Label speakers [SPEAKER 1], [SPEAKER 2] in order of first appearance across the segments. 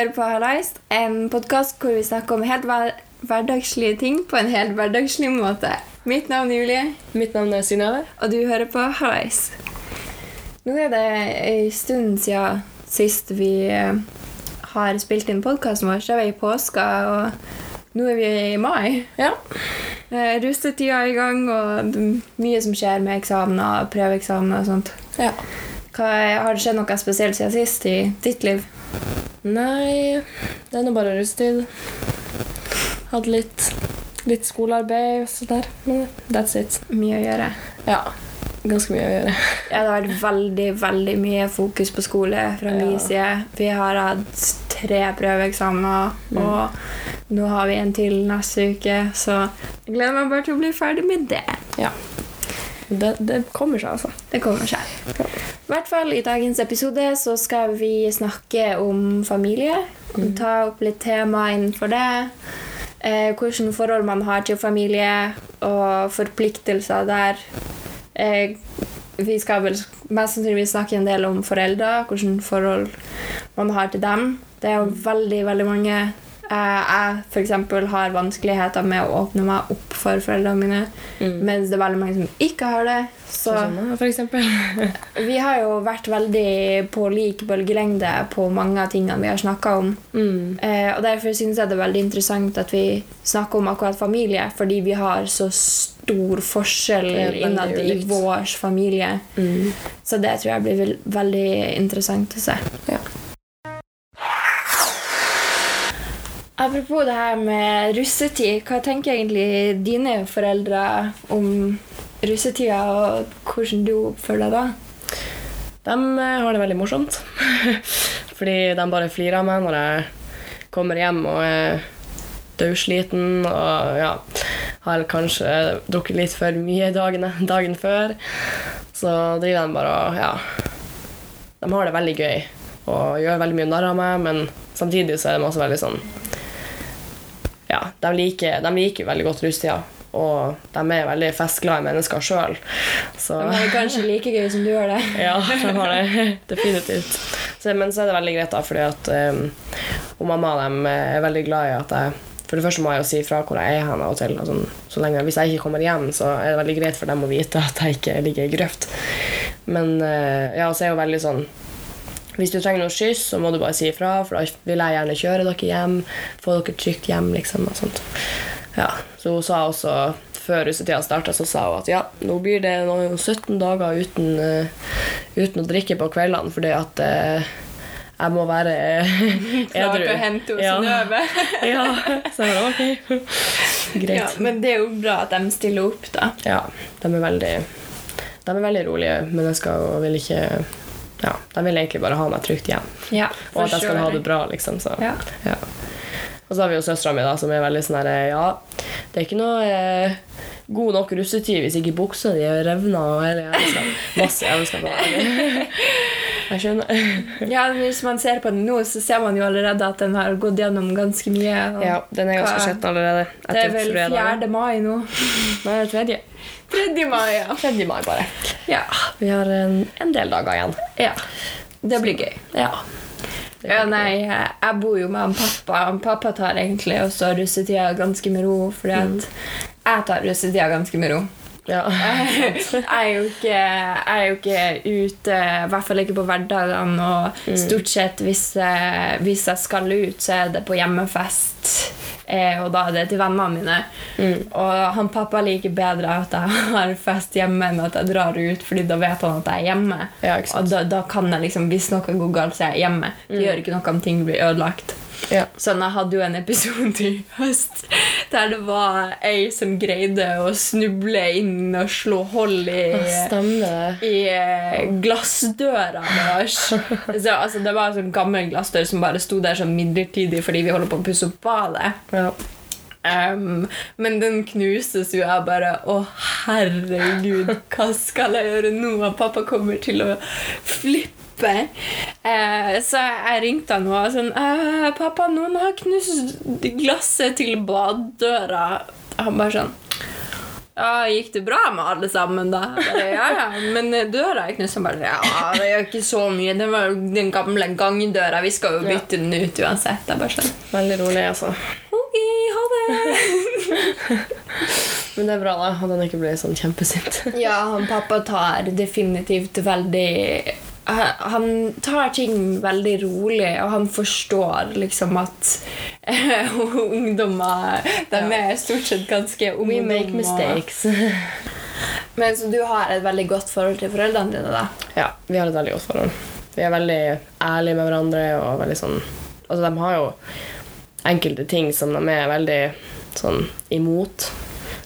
[SPEAKER 1] Hører på Hallais, en podkast hvor vi snakker om helt hver hverdagslige ting på en helt hverdagslig måte. Mitt navn er Julie,
[SPEAKER 2] Mitt navn er Synnøve.
[SPEAKER 1] og du hører på Hallais. Nå er det en stund siden sist vi eh, har spilt inn podkasten vår. Så er vi i påska, og nå er vi i mai.
[SPEAKER 2] Ja.
[SPEAKER 1] Eh, Russetida er i gang, og det er mye som skjer med eksamener, prøveeksamener og sånt.
[SPEAKER 2] ja.
[SPEAKER 1] Hva, har det skjedd noe spesielt siden sist i ditt liv?
[SPEAKER 2] Nei, det er nå bare russetid. Hadde litt, litt skolearbeid og sånt der. Men that's it.
[SPEAKER 1] Mye å gjøre.
[SPEAKER 2] Ja. Ganske mye å gjøre.
[SPEAKER 1] Ja, det har vært veldig, veldig mye fokus på skole fra min
[SPEAKER 2] Ja.
[SPEAKER 1] side. Vi har hatt tre prøveeksamener,
[SPEAKER 2] Mm.
[SPEAKER 1] og nå har vi en til neste uke, så jeg gleder meg bare til å bli ferdig med det.
[SPEAKER 2] Ja. Det, det kommer seg, altså.
[SPEAKER 1] Det kommer seg. I hvert fall i dagens episode så skal vi snakke om familie. Ta opp litt tema innenfor det. Eh, Hvilke forhold man har til familie, og forpliktelser der. Eh, vi skal vel mest sannsynlig snakke en del om foreldre, hvilke forhold man har til dem. Det er jo veldig, veldig mange. Eh, jeg eksempel har vanskeligheter med å åpne meg opp for foreldrene mine,
[SPEAKER 2] Mm.
[SPEAKER 1] mens det er veldig mange som ikke har det. Så
[SPEAKER 2] Sånn for eksempel.
[SPEAKER 1] vi har jo vært veldig på lik bølgelengde på mange av tingene vi har snakka om.
[SPEAKER 2] Mm.
[SPEAKER 1] Eh, og Derfor syns jeg det er veldig interessant at vi snakker om akkurat familie, fordi vi har så stor forskjell innad i vår familie.
[SPEAKER 2] Mm.
[SPEAKER 1] Så det tror jeg blir veldig interessant å se.
[SPEAKER 2] Ja.
[SPEAKER 1] Apropos det her med russetid, hva tenker egentlig dine foreldre om russetida, og hvordan du oppfører deg da?
[SPEAKER 2] De eh, har det veldig morsomt. Fordi de bare flirer av meg når jeg kommer hjem og er dødsliten og ja, har kanskje drukket litt for mye dagen, dagen før. Så driver de bare og ja De har det veldig gøy og gjør veldig mye narr av meg, men samtidig så er de også veldig sånn de liker, de liker veldig godt rustida. Og de er veldig festglade mennesker sjøl. Så
[SPEAKER 1] De har det kanskje like gøy som du har det.
[SPEAKER 2] ja, de har det. Definitivt. Så, men så er det veldig greit, da, fordi at um, og mamma og dem er veldig glad i at jeg For det første må jeg jo si fra hvor jeg er hen og til. sånn, så lenge, hvis jeg ikke kommer hjem, så er det veldig greit for dem å vite at jeg ikke ligger i grøft. Men uh, ja, så er jo veldig sånn hvis du trenger noe skyss, så må du bare si ifra, for da vil jeg gjerne kjøre dere hjem. Få dere trygt hjem, liksom. og sånt. Ja, Så hun sa også før russetida starta, så sa hun at ja, nå blir det noen 17 dager uten, uh, uten å drikke på kveldene fordi at uh, jeg må være edru.
[SPEAKER 1] Klart å hente hos
[SPEAKER 2] ja.
[SPEAKER 1] Synnøve.
[SPEAKER 2] ja, så jeg bare ok. Greit.
[SPEAKER 1] Ja, men det er jo bra at de stiller opp, da.
[SPEAKER 2] Ja, de er veldig De er veldig rolige mennesker og vil ikke Ja, de vil egentlig bare ha meg trygt hjem.
[SPEAKER 1] Ja,
[SPEAKER 2] Og at jeg skal ha det bra, liksom. Så.
[SPEAKER 1] Ja.
[SPEAKER 2] Ja. Og så har vi jo søstera mi, som er veldig sånn her Ja, det er ikke noe eh, god nok russetid hvis ikke buksa di er revna og Masse jeg ønsker jævelskap. Jeg skjønner.
[SPEAKER 1] ja, hvis man ser på den nå, så ser man jo allerede at den har gått gjennom ganske mye. og
[SPEAKER 2] Ja, den er ganske skitten allerede.
[SPEAKER 1] det er vel 4. mai nå.
[SPEAKER 2] Nei, det er tredje.
[SPEAKER 1] 3. mai, ja.
[SPEAKER 2] 3. mai, bare.
[SPEAKER 1] Ja.
[SPEAKER 2] Vi har en, en del dager igjen.
[SPEAKER 1] ja. Det blir gøy.
[SPEAKER 2] Ja.
[SPEAKER 1] Ja, nei, jeg jeg bor jo med han pappa. Han pappa tar egentlig også russetida ganske med ro, fordi at jeg tar russetida ganske med ro.
[SPEAKER 2] Ja.
[SPEAKER 1] jeg er jo ikke, jeg er jo ikke ute, i hvert fall ikke på hverdagene. Og stort sett hvis, jeg- hvis jeg skal ut, så er det på hjemmefest. Eh, og da er det til vennene mine. Og han pappa liker bedre at jeg har fest hjemme enn at jeg drar ut, Fordi da vet han at jeg er hjemme.
[SPEAKER 2] Ja,
[SPEAKER 1] og da, da kan jeg liksom, Hvis noe går galt, så er jeg hjemme. Det gjør ikke noe om ting blir ødelagt.
[SPEAKER 2] Ja.
[SPEAKER 1] Sånn, Jeg hadde jo en episode i høst der det var ei som greide å snuble inn og slå hold i, i eh, glassdøra vår. Så, altså, det var en sånn gammel glassdør som bare sto der sånn midlertidig fordi vi holder på å pusse opp badet.
[SPEAKER 2] Ja.
[SPEAKER 1] Um, men den knuses jo jeg bare Å, herregud, hva skal jeg gjøre nå? Og pappa kommer til å flippe. Eh, så jeg ringte han og var sånn «Eh, 'Pappa, noen har knust glasset til badedøra.' Han bare sånn Ja, gikk det bra med alle sammen, da? Bare, ja, ja. Men døra er knust. Han bare Ja, det gjør ikke så mye. Det var den gamle gangdøra. Vi skal jo
[SPEAKER 2] Ja.
[SPEAKER 1] bytte den ut uansett. Bare sånn
[SPEAKER 2] Veldig rolig, altså.
[SPEAKER 1] Ok, ha det.
[SPEAKER 2] Men det er bra, da. At han ikke blir sånn kjempesint.
[SPEAKER 1] Ja, han pappa tar definitivt veldig han tar ting veldig rolig, og han forstår liksom at eh, ungdommer De er stort sett ganske
[SPEAKER 2] We make mistakes.
[SPEAKER 1] Men så du har et veldig godt forhold til foreldrene dine, da?
[SPEAKER 2] Ja, vi har et veldig godt forhold. Vi er veldig ærlige med hverandre og veldig sånn Altså, de har jo enkelte ting som de er veldig sånn imot.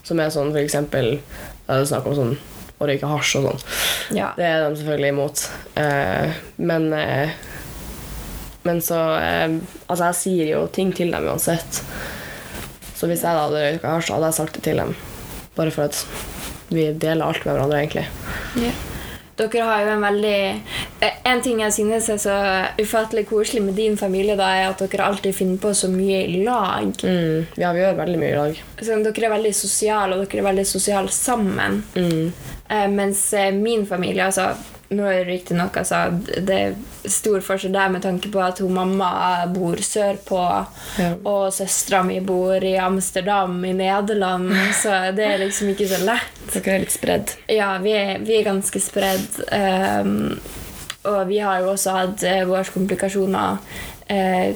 [SPEAKER 2] Som er sånn for eksempel Det er snakk om sånn å røyke hasj og sånn.
[SPEAKER 1] Ja.
[SPEAKER 2] Det er de selvfølgelig imot. Eh, men eh, Men så eh, Altså, jeg sier jo ting til dem uansett. Så hvis jeg da hadde røyka hasj, hadde jeg sagt det til dem. Bare for at vi deler alt med hverandre, egentlig.
[SPEAKER 1] Ja. Dere har jo en veldig En ting jeg synes er så ufattelig koselig med din familie, da, er at dere alltid finner på så mye i lag.
[SPEAKER 2] Mm. Ja, vi gjør veldig mye i lag.
[SPEAKER 1] Så dere er veldig sosiale, og dere er veldig sosiale sammen.
[SPEAKER 2] Mm.
[SPEAKER 1] Eh, mens eh, min familie altså, Nå er det riktignok altså, det er stor forskjell der med tanke på at hun mamma bor sørpå,
[SPEAKER 2] Ja.
[SPEAKER 1] og søstera mi bor i Amsterdam i Nederland, så det er liksom ikke så lett.
[SPEAKER 2] Dere er litt spredd.
[SPEAKER 1] Ja, vi er, vi er ganske spredd. ehm, og vi har jo også hatt eh, våre komplikasjoner. Eh,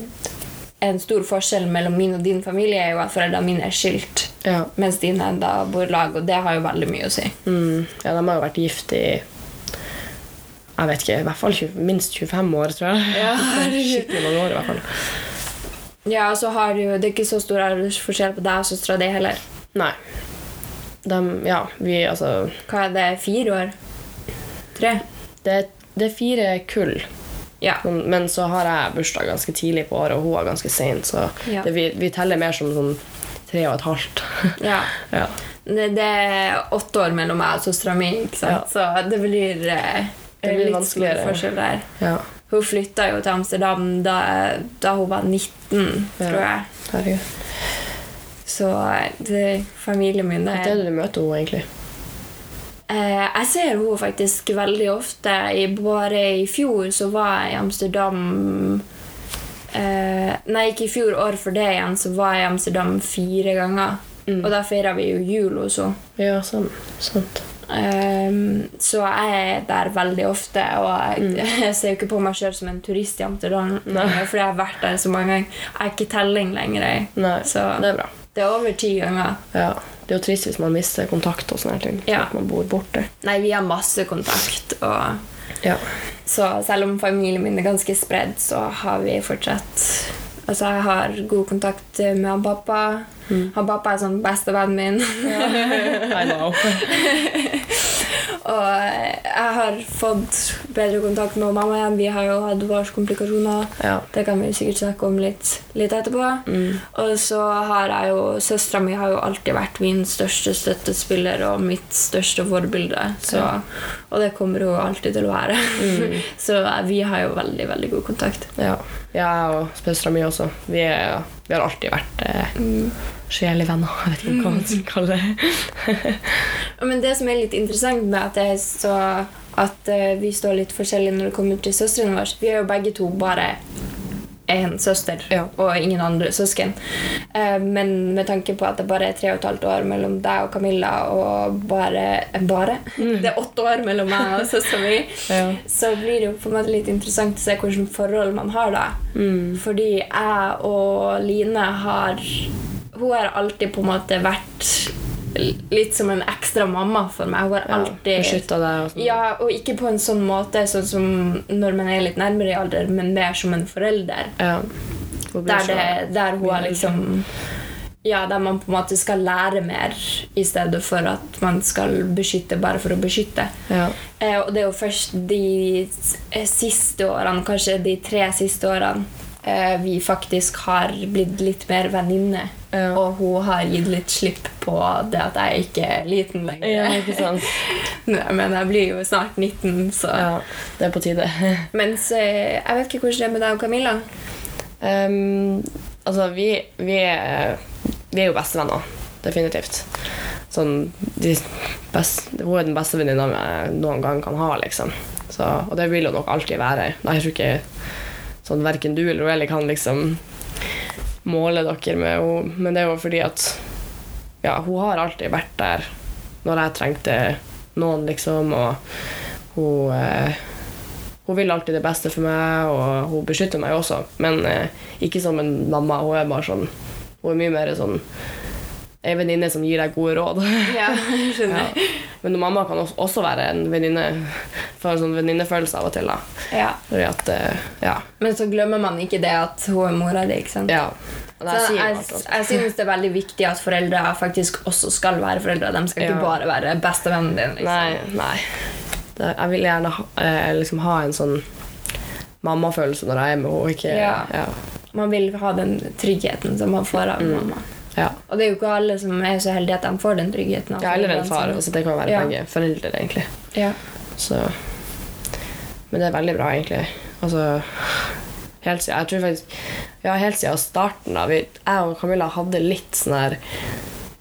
[SPEAKER 1] en stor forskjell mellom min og din familie er jo at foreldrene mine er skilt,
[SPEAKER 2] Ja.
[SPEAKER 1] mens dine enda bor i lag, og det har jo veldig mye å si.
[SPEAKER 2] Mm. ja, de har jo vært gift i jeg vet ikke, i hvert fall 20, minst 25 år, tror jeg.
[SPEAKER 1] Ja,
[SPEAKER 2] Skikkelig mange år, i hvert fall.
[SPEAKER 1] Ja, og så har du Det er ikke så stor aldersforskjell på deg og søstera di heller.
[SPEAKER 2] Nei. De, ja, vi altså
[SPEAKER 1] Hva er det? Fire år? Tre?
[SPEAKER 2] det, det er fire kull.
[SPEAKER 1] Ja.
[SPEAKER 2] Men, så har jeg bursdag ganske tidlig på året, og hun har ganske sein, så
[SPEAKER 1] Ja.
[SPEAKER 2] det, vi, vi teller mer som sånn tre og et halvt.
[SPEAKER 1] ja.
[SPEAKER 2] ja.
[SPEAKER 1] Det, det er åtte år mellom meg og søstera mi, så det blir, eh,
[SPEAKER 2] Det blir
[SPEAKER 1] litt stor forskjell der.
[SPEAKER 2] ja.
[SPEAKER 1] Hun flytta jo til Amsterdam da, da hun var 19, tror jeg.
[SPEAKER 2] Herregud.
[SPEAKER 1] Så eh, det, familien min er
[SPEAKER 2] er det du møter henne, egentlig?
[SPEAKER 1] Eh, Jeg ser henne faktisk veldig ofte. I, bare i fjor så var jeg i Amsterdam eh, Nei, ikke i fjor, år for det igjen, så var jeg i Amsterdam fire ganger.
[SPEAKER 2] Mm.
[SPEAKER 1] Og da feira vi jo jul hos henne.
[SPEAKER 2] Ja, sant. Sant.
[SPEAKER 1] Um, så jeg er der veldig ofte, og jeg, jeg ser jo ikke på meg sjøl som en turist i Amsterdam. Fordi jeg har vært der så mange ganger. Jeg er ikke telling lenger. jeg.
[SPEAKER 2] Nei,
[SPEAKER 1] Så
[SPEAKER 2] det er bra.
[SPEAKER 1] det er over ti ganger.
[SPEAKER 2] Ja. Det er jo trist hvis man mister kontakt og sånne ting.
[SPEAKER 1] Ja.
[SPEAKER 2] At man bor borte.
[SPEAKER 1] Nei, vi har masse kontakt. Og
[SPEAKER 2] Ja.
[SPEAKER 1] så selv om familien min er ganske spredd, så har vi fortsatt Altså, jeg har god kontakt med han pappa. Han pappa er sånn bestevennen min.
[SPEAKER 2] I know.
[SPEAKER 1] Og jeg har fått bedre kontakt med mamma igjen. Vi har jo hatt våre komplikasjoner.
[SPEAKER 2] Ja.
[SPEAKER 1] Det kan vi sikkert snakke om litt, litt etterpå.
[SPEAKER 2] Mm.
[SPEAKER 1] Og så har jeg jo Søstera mi har jo alltid vært min største støttespiller og mitt største forbilde. Så. Og det kommer hun alltid til å være.
[SPEAKER 2] Mm.
[SPEAKER 1] så vi har jo veldig, veldig god kontakt.
[SPEAKER 2] Ja, jeg og søstera mi også. Vi, er, vi har alltid vært eh,
[SPEAKER 1] Mm.
[SPEAKER 2] Sjelevenner. Jeg vet ikke hva man skal kalle det.
[SPEAKER 1] Men det som er litt interessant med at, er så, at eh, vi står litt forskjellig når det kommer til søstrene våre Vi er jo begge to bare én søster
[SPEAKER 2] Ja.
[SPEAKER 1] og ingen andre søsken. Eh, men med tanke på at det bare er tre og et halvt år mellom deg og Camilla, og bare, bare bare? Det er åtte år mellom meg og søstera mi,
[SPEAKER 2] Ja.
[SPEAKER 1] så blir det jo på en måte litt interessant å se hvilket forhold man har da.
[SPEAKER 2] Mm.
[SPEAKER 1] Fordi jeg og Line har Hun har alltid på en måte vært litt som en ekstra mamma for meg. Hun har alltid
[SPEAKER 2] Beskytta deg og sånn.
[SPEAKER 1] ja, og ikke på en sånn måte sånn som når man er litt nærmere i alder, men mer som en forelder.
[SPEAKER 2] Ja. Hun
[SPEAKER 1] Der, det, der hun har liksom Ja, der man på en måte skal lære mer i stedet for at man skal beskytte bare for å beskytte.
[SPEAKER 2] ja.
[SPEAKER 1] Eh, og det er jo først de eh, siste årene, kanskje de tre siste årene, vi faktisk har blitt litt mer venninne.
[SPEAKER 2] Ja.
[SPEAKER 1] Og hun har gitt litt slipp på det at jeg ikke er liten lenger.
[SPEAKER 2] ja, ikke sant?
[SPEAKER 1] Nei, Men jeg blir jo snart 19, så
[SPEAKER 2] Ja, det er på tide.
[SPEAKER 1] Mens eh, jeg vet ikke hvordan det er med deg og Camilla.
[SPEAKER 2] Um, altså, vi, vi, er, vi er jo bestevenner. Definitivt. sånn de best, Hun er den beste venninna jeg noen gang kan ha, liksom. Så, og det vil hun nok alltid være. Nei, Jeg tror ikke sånn verken du eller Roelli kan liksom måle dere med henne, men det er jo fordi at ja, hun har alltid vært der når jeg trengte noen, liksom, og hun eh, hun vil alltid det beste for meg, og hun beskytter meg også. Men eh, ikke som en mamma. Hun er bare sånn Hun er mye mer sånn ei venninne som gir deg gode råd.
[SPEAKER 1] Ja, skjønner.
[SPEAKER 2] ja. Men mamma kan også- være en venninne for en sånn venninnefølelse av og til.
[SPEAKER 1] Ja.
[SPEAKER 2] At eh, Ja.
[SPEAKER 1] Men så glemmer man ikke det at hun er mora di. ikke sant?
[SPEAKER 2] ja.
[SPEAKER 1] Jeg,
[SPEAKER 2] alt, altså.
[SPEAKER 1] jeg synes det er veldig viktig at foreldre faktisk også skal være foreldre. De skal ikke bare være bestevennen din. Liksom.
[SPEAKER 2] Nei, nei. Det, jeg vil gjerne ha, eh, liksom ha en sånn mammafølelse når jeg er med henne. Ikke.
[SPEAKER 1] Man vil ha den tryggheten som man får av mamma.
[SPEAKER 2] Ja.
[SPEAKER 1] Og det er jo ikke alle som er så heldige at de får den tryggheten. av
[SPEAKER 2] ja, eller en far. Altså, det kan være
[SPEAKER 1] Ja.
[SPEAKER 2] begge foreldre, egentlig.
[SPEAKER 1] Ja.
[SPEAKER 2] Så Men det er veldig bra, egentlig. Altså Helt siden, jeg tror faktisk Ja, helt siden starten av Jeg og Camilla hadde litt sånn her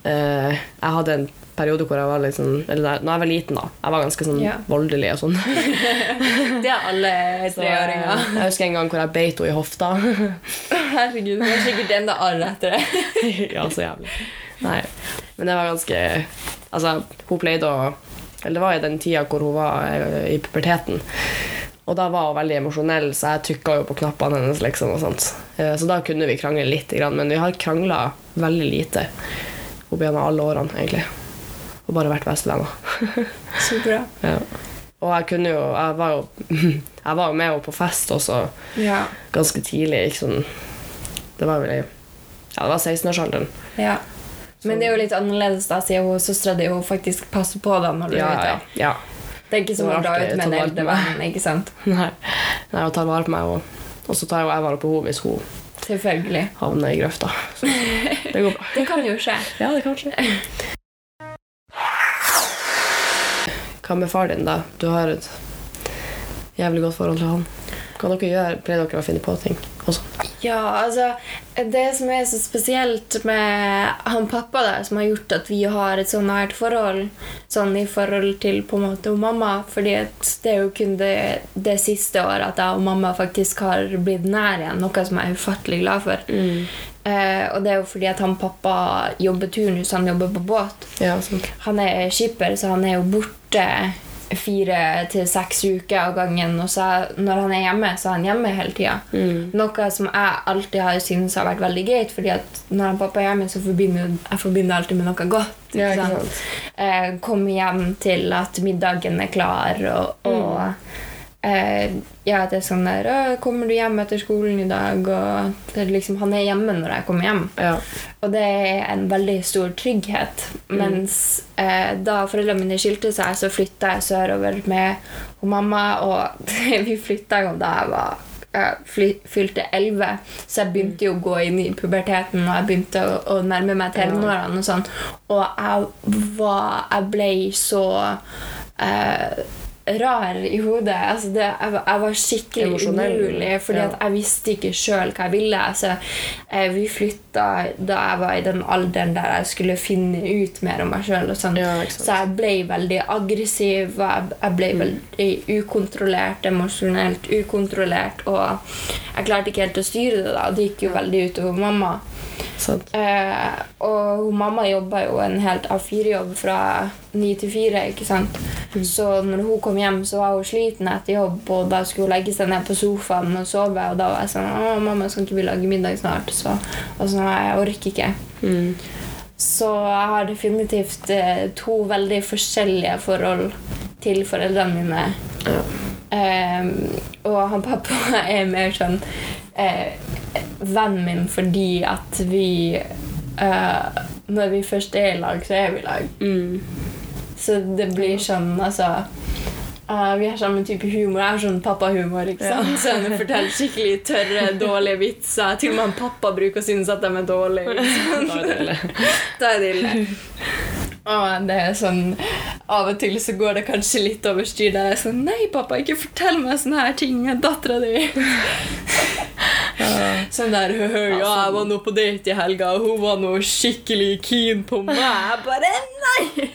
[SPEAKER 2] uh, Jeg hadde en periode hvor jeg var litt sånn Eller da jeg var liten, da. Jeg var ganske sånn
[SPEAKER 1] yeah.
[SPEAKER 2] voldelig og sånn.
[SPEAKER 1] Det er alle
[SPEAKER 2] eh,
[SPEAKER 1] treåringer.
[SPEAKER 2] jeg husker en gang hvor jeg beit henne i hofta.
[SPEAKER 1] Herregud, det er sikkert enda arr etter det.
[SPEAKER 2] ja, så jævlig. Nei. Men det var ganske Altså, hun pleide å Eller det var i den tida hvor hun var eh, i puberteten. Og da var hun veldig emosjonell, så jeg trykka jo på knappene hennes. liksom og sånt. Eh, Så da kunne vi krangle litt, men vi har krangla veldig lite opp gjennom alle årene, egentlig. Og bare vært bestevenner.
[SPEAKER 1] Så bra.
[SPEAKER 2] ja. Og jeg kunne jo Jeg var jo, jeg var jo med henne på fest også
[SPEAKER 1] Ja.
[SPEAKER 2] ganske tidlig. Sånn Det var vel i Ja, det var 16-årsalderen.
[SPEAKER 1] ja. Men det er jo litt annerledes, da, siden hun søstera di faktisk passer på deg når du
[SPEAKER 2] Ja,
[SPEAKER 1] er
[SPEAKER 2] ja,
[SPEAKER 1] ute.
[SPEAKER 2] ja.
[SPEAKER 1] Det er ikke som å dra ut med en eldre venn. ikke sant?
[SPEAKER 2] Nei. Nei, hun tar vare på meg, og, og så tar jo jeg vare på henne hvis hun
[SPEAKER 1] Selvfølgelig.
[SPEAKER 2] havner i grøfta. Så det går bra.
[SPEAKER 1] Det kan jo skje.
[SPEAKER 2] Ja, det kan skje. Hva med far din, da? Du har et jævlig godt forhold til han. Hva dere gjør, pleier dere å finne på ting? Også?
[SPEAKER 1] Ja, altså Det som er så spesielt med han pappa, da, som har gjort at vi har et så nært forhold, sånn i forhold til på en måte og mamma fordi det er jo kun det, det siste året at jeg og mamma faktisk har blitt nær igjen, noe som jeg er ufattelig glad for. Eh, og det er jo fordi at han pappa jobber turnus, han jobber på båt.
[SPEAKER 2] Ja.
[SPEAKER 1] Han er skipper, så han er jo borte fire til seks uker av gangen. Og så når han er hjemme, så er han hjemme hele tida. Noe som jeg alltid har syntes har vært veldig greit, fordi at når han pappa er hjemme, så forbinder jeg forbinder alltid med noe godt.
[SPEAKER 2] Ja?
[SPEAKER 1] Eh, komme hjem til at middagen er klar, og, og eh, ja, det er sånn der 'Kommer du hjem etter skolen i dag?' Og det liksom, han er hjemme når jeg kommer hjem.
[SPEAKER 2] Ja.
[SPEAKER 1] Og det er en veldig stor trygghet. Mens eh, da foreldrene mine skilte seg, så flytta jeg sørover med og mamma. Og vi flytta jo da jeg var eh, fly, fylte 11, så jeg begynte jo å gå inn i puberteten og jeg begynte å, å nærme meg tenårene. Og sånn. Og jeg, var, jeg ble så eh, rar i hodet. Altså det, jeg, var- jeg var skikkelig
[SPEAKER 2] Emosjonell.
[SPEAKER 1] umulig, fordi
[SPEAKER 2] Ja.
[SPEAKER 1] jeg visste ikke sjøl hva jeg ville. Altså, eh, vi flytta da jeg var i den alderen der jeg skulle finne ut mer om meg sjøl. Sånn.
[SPEAKER 2] Ja,
[SPEAKER 1] så jeg ble veldig aggressiv, jeg, jeg ble veldig ukontrollert, emosjonelt ukontrollert. Og jeg klarte ikke helt å styre det. da, Det gikk jo veldig utover mamma. Eh, og mamma jobba jo en helt A4-jobb fra ni til fire. ikke sant? Så når hun kom hjem, så var hun sliten etter jobb, og da skulle hun legge seg ned på sofaen og sove. Og da var jeg sånn Å, mamma, skal ikke vi lage middag snart? Så, og sånn, «Nei, jeg orker ikke.
[SPEAKER 2] Mm.
[SPEAKER 1] Så jeg har definitivt eh, to veldig forskjellige forhold til foreldrene mine.
[SPEAKER 2] Ja.
[SPEAKER 1] Eh, og han pappa er mer sånn eh, vennen min fordi at vi uh, Når vi først er i lag, så er vi i lag.
[SPEAKER 2] Mm.
[SPEAKER 1] Så det blir sånn, altså Uh, Vi har samme type humor. Jeg har sånn pappahumor. sant? Så han forteller skikkelig tørre, dårlige vitser. Til og med han pappa bruker å synes at de er dårlige.
[SPEAKER 2] Da er det ille.
[SPEAKER 1] Da er det ille. Og det er sånn Av og til så går det kanskje litt over styr. Der jeg er sånn Nei, pappa, ikke fortell meg sånne her ting. Er Dattera di. Sånn der «Hø, hø, Ja, jeg var nå på date i helga, og hun var nå skikkelig keen på meg. Jeg bare Nei.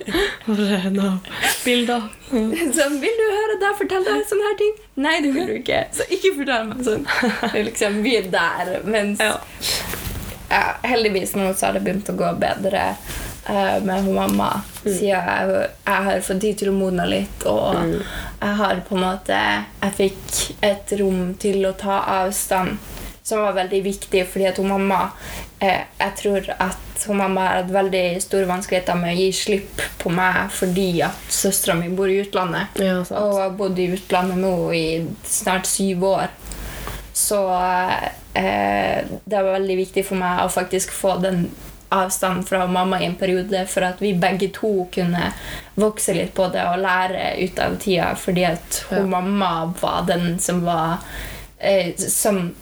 [SPEAKER 2] Bilder.
[SPEAKER 1] Sånn, vil du høre deg fortelle sånne her ting? Nei, det vil du ikke. Så ikke fortell meg sånn. Liksom, vi er der. Mens
[SPEAKER 2] Ja.
[SPEAKER 1] ja, heldigvis nå så har det begynt å gå bedre uh, med mamma. Siden jeg, jeg har fått tid til å modne litt, og jeg har på en måte Jeg fikk et rom til å ta avstand, som var veldig viktig, fordi at hun mamma eh, Jeg tror at hun mamma har hatt veldig store vanskeligheter med å gi slipp på meg fordi at søstera mi bor i utlandet.
[SPEAKER 2] Ja.
[SPEAKER 1] Og har bodd i utlandet nå i snart syv år. Så eh, det var veldig viktig for meg å faktisk få den avstanden fra mamma i en periode for at vi begge to kunne vokse litt på det og lære ut av tida, fordi at hun
[SPEAKER 2] Ja.
[SPEAKER 1] mamma var den som var eh, Som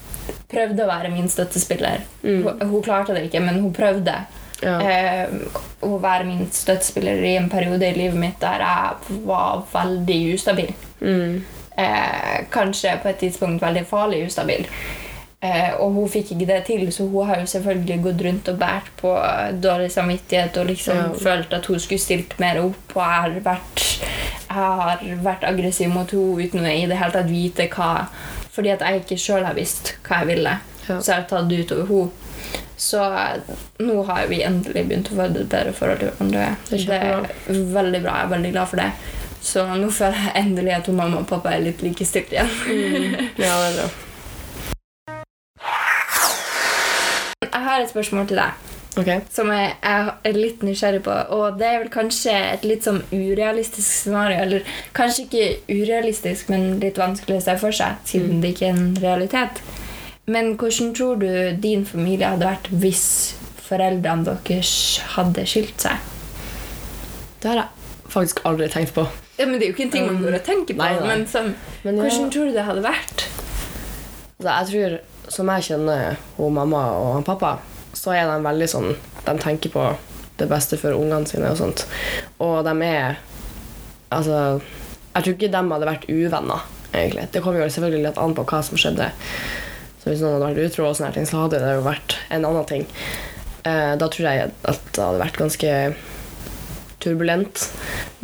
[SPEAKER 1] prøvde å være min støttespiller.
[SPEAKER 2] Mm.
[SPEAKER 1] Hun, hun klarte det ikke, men hun prøvde
[SPEAKER 2] Ja.
[SPEAKER 1] eh, å være min støttespiller i en periode i livet mitt der jeg var veldig ustabil.
[SPEAKER 2] Mm.
[SPEAKER 1] Eh, kanskje på et tidspunkt veldig farlig ustabil. Eh, og hun fikk ikke det til, så hun har jo selvfølgelig gått rundt og båret på dårlig samvittighet og liksom
[SPEAKER 2] Ja.
[SPEAKER 1] følt at hun skulle stilt mer opp. Og jeg har vært, jeg har vært aggressiv mot henne uten å i det hele tatt vite hva Fordi at jeg ikke sjøl har visst hva jeg ville.
[SPEAKER 2] Ja.
[SPEAKER 1] Så jeg har tatt det utover henne. Så eh, nå har vi endelig begynt å få et bedre forhold til hverandre.
[SPEAKER 2] Det
[SPEAKER 1] Det er veldig bra. Jeg er veldig glad for det. Så nå føler jeg endelig at mamma og pappa er litt likestilt igjen.
[SPEAKER 2] ja, det er bra.
[SPEAKER 1] Jeg har et spørsmål til deg
[SPEAKER 2] Ok.
[SPEAKER 1] som jeg jeg er litt nysgjerrig på. Og det er vel kanskje et litt sånn urealistisk scenario. Eller kanskje ikke urealistisk, men litt vanskelig å se for seg, siden det ikke er en realitet. Men hvordan tror du din familie hadde vært hvis foreldrene deres hadde skilt seg?
[SPEAKER 2] Det har jeg faktisk aldri tenkt på.
[SPEAKER 1] Ja, men Det er jo ikke en ting man går og tenker på.
[SPEAKER 2] Nei, nei.
[SPEAKER 1] Men som,
[SPEAKER 2] Men ja,
[SPEAKER 1] hvordan tror du det hadde vært?
[SPEAKER 2] altså, jeg tror, som jeg kjenner hun mamma og han pappa, så er de veldig sånn De tenker på det beste for ungene sine og sånt. Og de er Altså, jeg tror ikke de hadde vært uvenner, egentlig. Det kommer jo selvfølgelig litt an på hva som skjedde. Så hvis noen hadde vært utro, og sånne ting, så hadde det jo vært en annen ting. Eh, da tror jeg at det hadde vært ganske turbulent.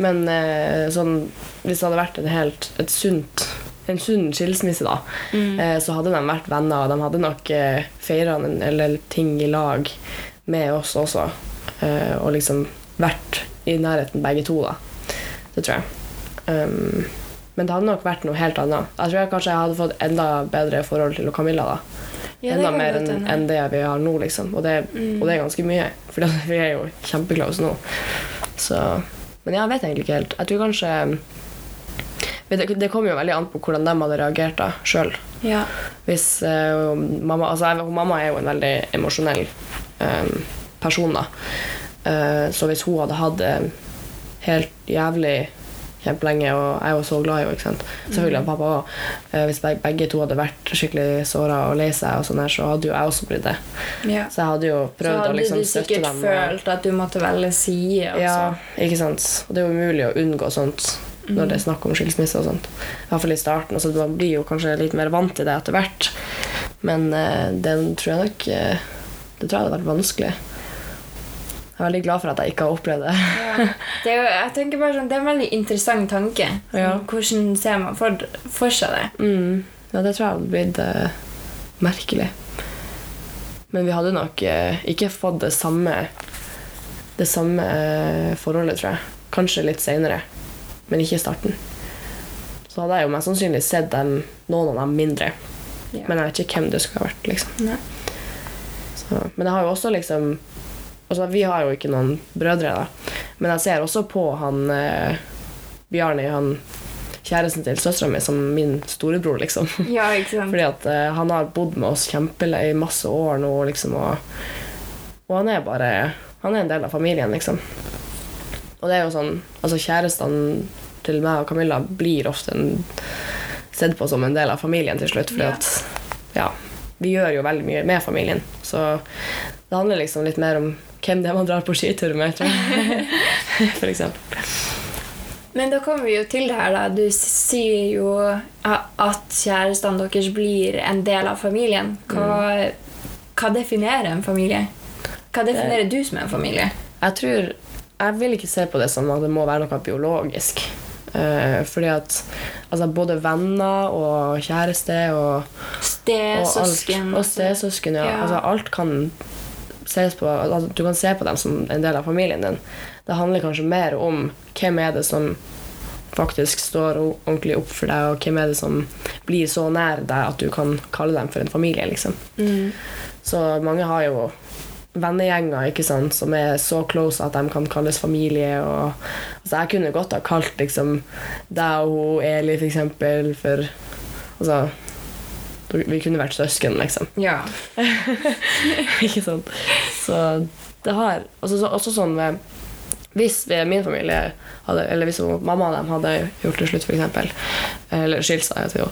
[SPEAKER 2] Men eh, sånn, hvis det hadde vært et helt et sunt, en sunn skilsmisse, da, eh, så hadde de vært venner, og de hadde nok eh, feira eller ting i lag med oss også. Eh, og liksom vært i nærheten begge to, da. Det tror jeg. Um, men det hadde nok vært noe helt annet. Jeg tror jeg kanskje jeg hadde fått enda bedre forhold til Camilla. da.
[SPEAKER 1] Ja,
[SPEAKER 2] enda mer enn en det vi har nå, liksom. Og det, og det er ganske mye. For vi er jo kjempeklare nå. Så Men jeg vet egentlig ikke helt. Jeg tror kanskje det, kommer jo veldig an på hvordan de hadde reagert da, sjøl.
[SPEAKER 1] Ja.
[SPEAKER 2] Hvis uh, mamma Altså, jeg, mamma er jo en veldig emosjonell um, person, da. Uh, så hvis hun hadde hatt det helt jævlig kjempelenge, og jeg er jo så glad i henne, ikke sant. Selvfølgelig
[SPEAKER 1] Mm.
[SPEAKER 2] pappa òg. hvis begge, begge to hadde vært skikkelig såra og lei seg, og sånn her, så hadde jo jeg også blitt det.
[SPEAKER 1] ja.
[SPEAKER 2] Så jeg hadde jo prøvd
[SPEAKER 1] hadde
[SPEAKER 2] å liksom
[SPEAKER 1] dem
[SPEAKER 2] Så
[SPEAKER 1] hadde
[SPEAKER 2] du sikkert
[SPEAKER 1] følt at du måtte velge side. altså.
[SPEAKER 2] ja, ikke sant. Og det er jo umulig å unngå sånt når det er snakk om skilsmisse og sånt. I hvert fall i starten. Altså, man blir jo kanskje litt mer vant til det etter hvert. Men eh, den tror jeg nok eh, Det tror jeg hadde vært vanskelig. Jeg er veldig glad for at jeg ikke har opplevd det.
[SPEAKER 1] Ja. Det, er jo, jeg tenker bare sånn, det er en veldig interessant tanke. Sånn,
[SPEAKER 2] Ja.
[SPEAKER 1] Hvordan ser man for, for seg det?
[SPEAKER 2] Mm. Ja, det tror jeg hadde blitt eh, merkelig. Men vi hadde nok eh, ikke fått det samme Det samme eh, forholdet, tror jeg. Kanskje litt seinere, men ikke i starten. Så hadde jeg jo mest sannsynlig sett dem, noen av dem mindre.
[SPEAKER 1] Ja.
[SPEAKER 2] Men jeg vet ikke hvem det skulle ha vært. liksom. Så, men jeg har jo også liksom altså Vi har jo ikke noen brødre, da. Men jeg ser også på han eh, Bjarni, han kjæresten til søstera mi, som min storebror, liksom.
[SPEAKER 1] Ja, ikke sant?
[SPEAKER 2] Fordi at eh, han har bodd med oss kjempele i masse år nå, liksom, og, og han er bare Han er en del av familien, liksom. Og det er jo sånn Altså, kjærestene til meg og Camilla blir ofte en, sett på som en del av familien til slutt, fordi at Ja. Vi gjør jo veldig mye med familien, så det handler liksom litt mer om hvem det er man drar på skitur med, tror jeg. For eksempel.
[SPEAKER 1] Men da kommer vi jo til det her, da. Du sier jo at kjærestene deres blir en del av familien. Hva, hva definerer en familie? Hva definerer du som en familie?
[SPEAKER 2] Jeg tror Jeg vil ikke se på det som at det må være noe biologisk. Eh, fordi at altså, både venner og kjæreste og, og
[SPEAKER 1] Stesøsken.
[SPEAKER 2] Og stesøsken, ja.
[SPEAKER 1] Ja.
[SPEAKER 2] Altså, alt kan ses på altså, Du kan se på dem som en del av familien din. Det handler kanskje mer om hvem er det som faktisk står ordentlig opp for deg, og hvem er det som blir så nær deg at du kan kalle dem for en familie. liksom.
[SPEAKER 1] Mm.
[SPEAKER 2] Så mange har jo vennegjenger ikke sant, som er så close at de kan kalles familie. Og, altså, jeg kunne godt ha kalt liksom, deg og hun Eli, for eksempel, for altså, Vi kunne vært søsken, liksom.
[SPEAKER 1] Ja.
[SPEAKER 2] ikke sant? Så det har altså, så, Også sånn med Hvis min familie hadde, eller hvis mamma og dem hadde gjort det slutt, f.eks., eller skilt seg, heter det jo,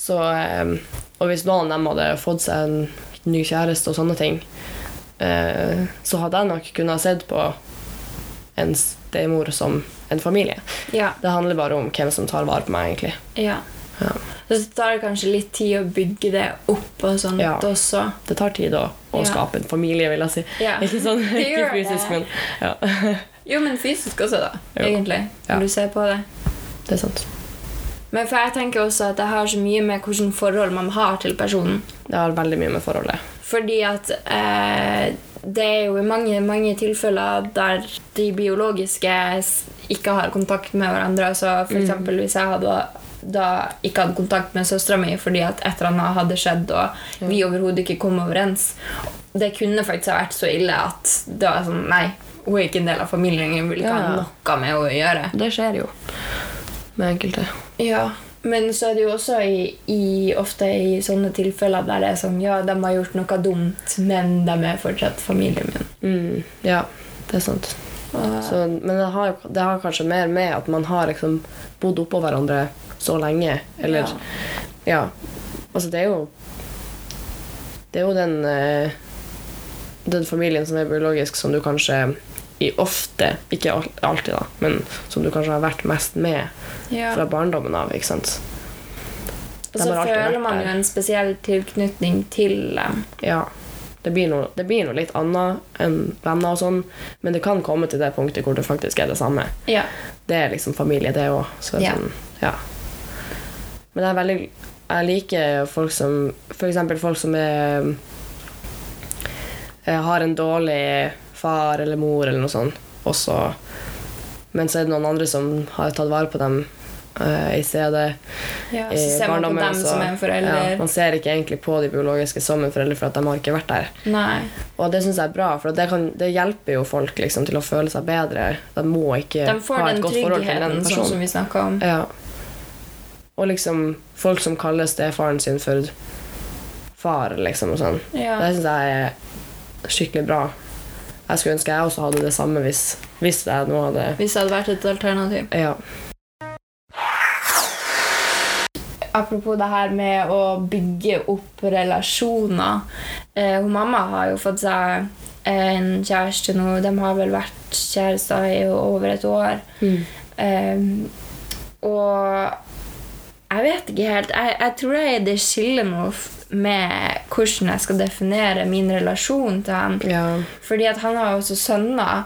[SPEAKER 2] så eh, Og hvis noen av dem hadde fått seg en ny kjæreste og sånne ting, eh, så hadde jeg nok kunnet ha sett på en stemor som en familie.
[SPEAKER 1] Ja.
[SPEAKER 2] Det handler bare om hvem som tar vare på meg, egentlig.
[SPEAKER 1] ja.
[SPEAKER 2] Ja.
[SPEAKER 1] Så det kanskje litt tid å bygge det opp og sånt
[SPEAKER 2] Ja.
[SPEAKER 1] også.
[SPEAKER 2] Det tar tid å, å skape en familie, vil jeg si. Ikke sånn ikke fysisk,
[SPEAKER 1] det.
[SPEAKER 2] men ja.
[SPEAKER 1] Jo, men fysisk også, da.
[SPEAKER 2] Jo.
[SPEAKER 1] Egentlig. Når du ser på det.
[SPEAKER 2] Det er sant.
[SPEAKER 1] Men for jeg tenker også at det har så mye med hvilket forhold man har til personen.
[SPEAKER 2] Det har veldig mye med forholdet.
[SPEAKER 1] Fordi at eh, det er jo i mange, mange tilfeller der de biologiske ikke har kontakt med hverandre. Så for eksempel hvis jeg hadde da ikke hadde kontakt med søstera mi fordi at et eller annet hadde skjedd, og vi overhodet ikke kom overens. Det kunne faktisk ha vært så ille at det var sånn Nei, hun er ikke en del av familien. Hun vil ikke
[SPEAKER 2] Ja,
[SPEAKER 1] ha noe med henne å gjøre.
[SPEAKER 2] Det skjer jo med enkelte.
[SPEAKER 1] Ja, men så er det jo også i, i, ofte i sånne tilfeller der det er sånn Ja, de har gjort noe dumt, men de er fortsatt familien min.
[SPEAKER 2] Mm, ja, det er sant. Så, men det har, det har kanskje mer med at man har liksom bodd oppå hverandre så lenge. Eller ja. Altså, det er jo Det er jo den eh, Den familien som er biologisk, som du kanskje i ofte, ikke alltid, da, men som du kanskje har vært mest med
[SPEAKER 1] ja.
[SPEAKER 2] fra barndommen av. ikke sant?
[SPEAKER 1] Og så føler man jo en spesiell tilknytning til dem.
[SPEAKER 2] Ja. Det blir, noe, det blir noe litt annet enn venner og sånn, men det kan komme til det punktet hvor det faktisk er det samme.
[SPEAKER 1] Ja.
[SPEAKER 2] Det er liksom familie, det òg.
[SPEAKER 1] Ja.
[SPEAKER 2] Sånn, ja. Men jeg veldig Jeg liker folk som F.eks. folk som er er, Har en dårlig far eller mor eller noe sånt også. Men så er det noen andre som har tatt vare på dem eh, i stedet.
[SPEAKER 1] ja. Så ser man på dem
[SPEAKER 2] så-
[SPEAKER 1] som en forelder.
[SPEAKER 2] Ja, man ser ikke egentlig på de biologiske som en forelder, for at de har ikke vært der.
[SPEAKER 1] Nei.
[SPEAKER 2] Og det syns jeg er bra, for det, kan, det hjelper jo folk liksom, til å føle seg bedre. De må ikke
[SPEAKER 1] De
[SPEAKER 2] ha et godt forhold til den
[SPEAKER 1] tryggheten, sånn
[SPEAKER 2] personen.
[SPEAKER 1] som vi snakka om.
[SPEAKER 2] Ja. Og liksom folk som kaller stefaren sin for far, liksom, og sånn.
[SPEAKER 1] Ja.
[SPEAKER 2] Det syns jeg er skikkelig bra. Jeg skulle ønske jeg også hadde det samme hvis, hvis jeg nå hadde
[SPEAKER 1] Hvis det hadde vært et alternativ.
[SPEAKER 2] Ja.
[SPEAKER 1] Apropos det her med å bygge opp relasjoner. Eh, hun mamma har jo fått seg en kjæreste nå. De har vel vært kjærester i over et år. Eh, og jeg vet ikke helt. Jeg, jeg tror er det skiller noe med hvordan jeg skal definere min relasjon til han.
[SPEAKER 2] ja.
[SPEAKER 1] Fordi at han har jo også sønner.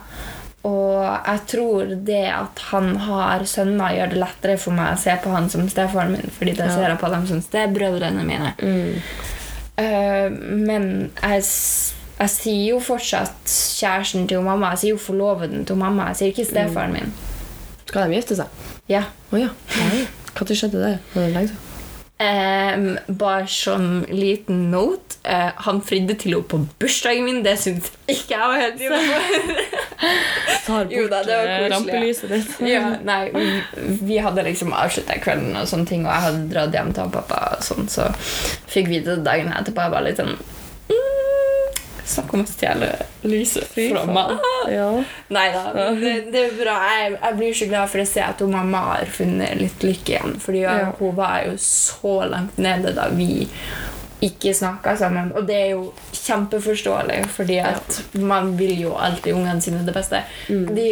[SPEAKER 1] Og jeg tror det at han har sønner, gjør det lettere for meg å se på han som stefaren min. Fordi da ser jeg på dem som stebrødrene mine.
[SPEAKER 2] Mm.
[SPEAKER 1] Uh, men jeg, jeg sier jo fortsatt kjæresten til mamma. Jeg sier jo forloveden til mamma. Jeg sier ikke stefaren min.
[SPEAKER 2] Skal de gifte seg?
[SPEAKER 1] Ja.
[SPEAKER 2] Å ja. Når skjedde det? Var det lenge siden?
[SPEAKER 1] Em, bare som liten note uh, Han fridde til henne på bursdagen min. Det syns ikke jeg var helt innafor.
[SPEAKER 2] Tar bort
[SPEAKER 1] Jo da, det var
[SPEAKER 2] eh, rampelyset ditt.
[SPEAKER 1] ja, nei, vi, vi hadde liksom avslutta kvelden, og sånne ting Og jeg hadde dratt hjem til pappa, og sånn, så fikk vi det dagen etterpå. Jeg var litt sånn mm, Snakk om å stjele lyset fra meg.
[SPEAKER 2] Ja.
[SPEAKER 1] Nei da, det, det er bra. Jeg, jeg blir så glad for å se at hun mamma har funnet litt lykke igjen. Fordi
[SPEAKER 2] Ja.
[SPEAKER 1] hun var jo så langt nede da vi ikke snakka sammen. Og det er jo kjempeforståelig, fordi at man vil jo alltid ungene sine det beste. De,